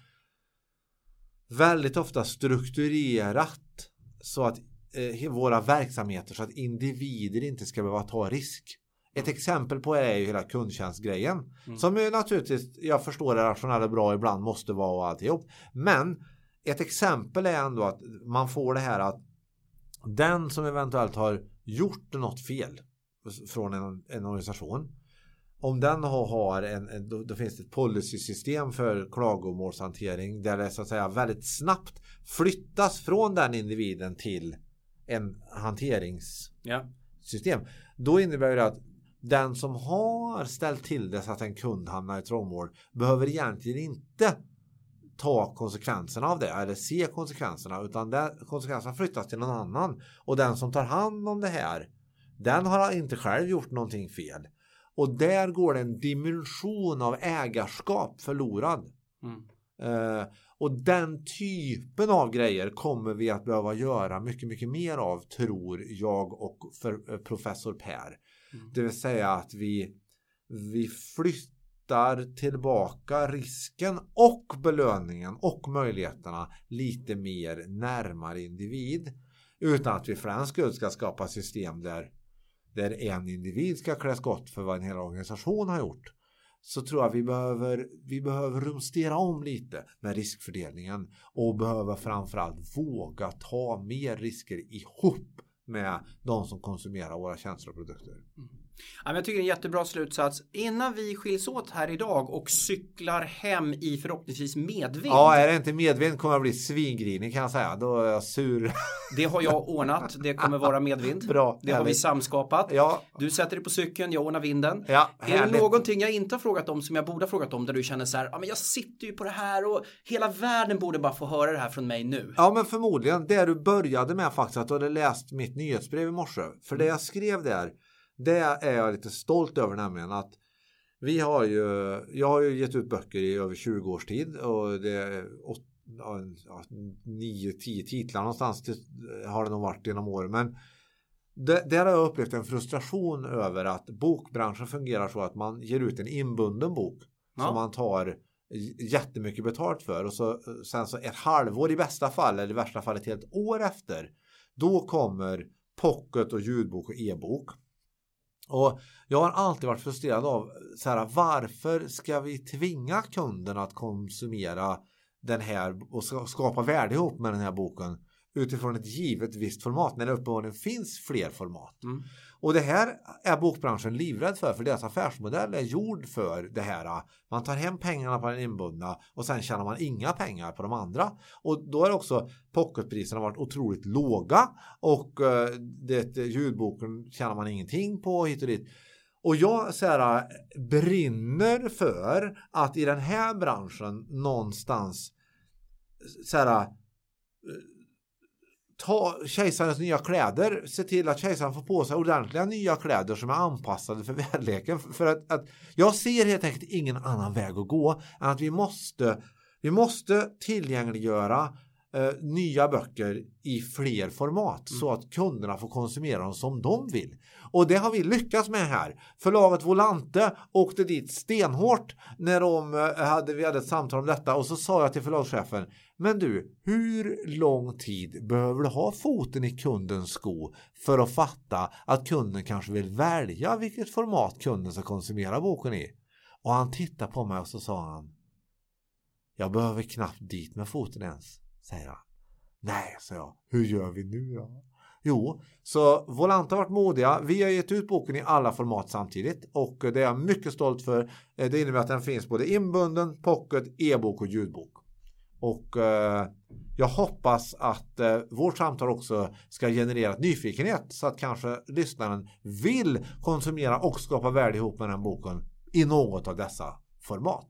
väldigt ofta strukturerat så att eh, våra verksamheter så att individer inte ska behöva ta risk. Ett exempel på det är ju hela kundtjänstgrejen. Mm. Som ju naturligtvis, jag förstår är rationellt och bra ibland måste vara och alltihop. Men ett exempel är ändå att man får det här att den som eventuellt har gjort något fel från en, en organisation. Om den har, en, då, då finns det ett policysystem för klagomålshantering där det så att säga väldigt snabbt flyttas från den individen till en hanteringssystem. ja. Då innebär det att den som har ställt till det så att en kund hamnar i trångmål behöver egentligen inte ta konsekvenserna av det eller se konsekvenserna utan konsekvenserna flyttas till någon annan och den som tar hand om det här den har inte själv gjort någonting fel och där går det en dimension av ägarskap förlorad Mm. Eh, och den typen av grejer kommer vi att behöva göra mycket, mycket mer av tror jag och för, eh, professor Per. Mm. Det vill säga att vi, vi flyttar tillbaka risken och belöningen och möjligheterna lite mer närmare individ. Utan att vi för den skull ska skapa system där, där en individ ska klä skott för vad en hel organisation har gjort så tror jag vi behöver, vi behöver rumstera om lite med riskfördelningen och behöver framförallt våga ta mer risker ihop med de som konsumerar våra tjänster och produkter. Mm. Ja, jag tycker det är en jättebra slutsats. Innan vi skiljs åt här idag och cyklar hem i förhoppningsvis medvind. Ja, är det inte medvind kommer jag bli svingrinig kan jag säga. Då är jag sur. (laughs) Det har jag ordnat. Det kommer vara medvind. (laughs) Bra, Det har vi samskapat. Ja, Du sätter dig på cykeln, jag ordnar vinden. ja Är det någonting jag inte har frågat om som jag borde ha frågat om där du känner så här, ja men jag sitter ju på det här och hela världen borde bara få höra det här från mig nu. Ja men förmodligen det du började med faktiskt att du hade läst mitt nyhetsbrev i morse. För det jag skrev där det är jag lite stolt över nämligen att vi har ju, jag har ju gett ut böcker i över 20 års tid och det är 9-10 titlar någonstans till, har det nog varit genom åren. Men det, där har jag upplevt en frustration över att bokbranschen fungerar så att man ger ut en inbunden bok Ja. som man tar jättemycket betalt för och så, sen så ett halvår i bästa fall eller i värsta fall ett helt år efter då kommer pocket och ljudbok och e-bok. Och jag har alltid varit frustrerad av så här, varför ska vi tvinga kunden att konsumera den här och skapa värde ihop med den här boken utifrån ett givet visst format när det uppenbarligen finns fler format. Mm. Och det här är bokbranschen livrädd för för deras affärsmodell är gjord för det här. Man tar hem pengarna på den inbundna och sen tjänar man inga pengar på de andra. Och då är också pocketpriserna varit otroligt låga och eh, det, ljudboken tjänar man ingenting på hit och dit. Och jag så här, eh, brinner för att i den här branschen någonstans eh, så här, ta kejsarens nya kläder, se till att kejsaren får på sig ordentliga nya kläder som är anpassade för (laughs) väderleken. För att, att, jag ser helt enkelt ingen annan väg att gå än att vi måste, vi måste tillgängliggöra eh, nya böcker i fler format mm. så att kunderna får konsumera dem som de vill. Och det har vi lyckats med här. Förlaget Volante åkte dit stenhårt när de eh, hade, vi hade ett samtal om detta och så sa jag till förlagschefen men du, hur lång tid behöver du ha foten i kundens sko för att fatta att kunden kanske vill välja vilket format kunden ska konsumera boken i? Och han tittade på mig och så sa han Jag behöver knappt dit med foten ens, säger han. Nej, sa jag. Hur gör vi nu då? Jo, så Volant har varit modiga. Vi har gett ut boken i alla format samtidigt och det är jag mycket stolt för. Eh, det innebär att den finns både inbunden, pocket, e-bok och ljudbok. Och eh, jag hoppas att eh, vårt samtal också ska generera nyfikenhet så att kanske lyssnaren vill konsumera och skapa värde ihop med den boken i något av dessa format.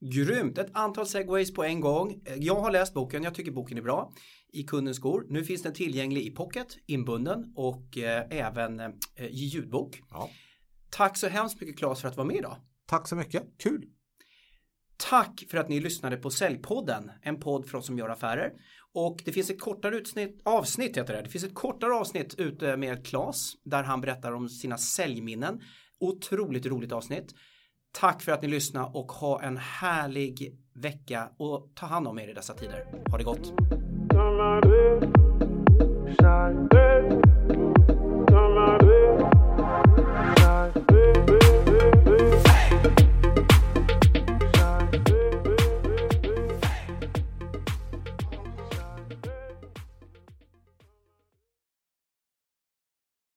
Grymt! Ett antal segways på en gång. Eh, jag har läst boken, jag tycker boken är bra. I kundens skor. Nu finns den tillgänglig i pocket, inbunden och eh, även eh, i ljudbok. Ja. Tack så hemskt mycket Claes för att vara med idag. Tack så mycket, kul! Tack för att ni lyssnade på Säljpodden, en podd för oss som gör affärer. Och det finns ett kortare utsnitt, avsnitt, heter det. det finns ett kortare avsnitt ute med Klas där han berättar om sina säljminnen. Otroligt roligt avsnitt. Tack för att ni lyssnade och ha en härlig vecka och ta hand om er i dessa tider. Ha det gott! Somebody, somebody.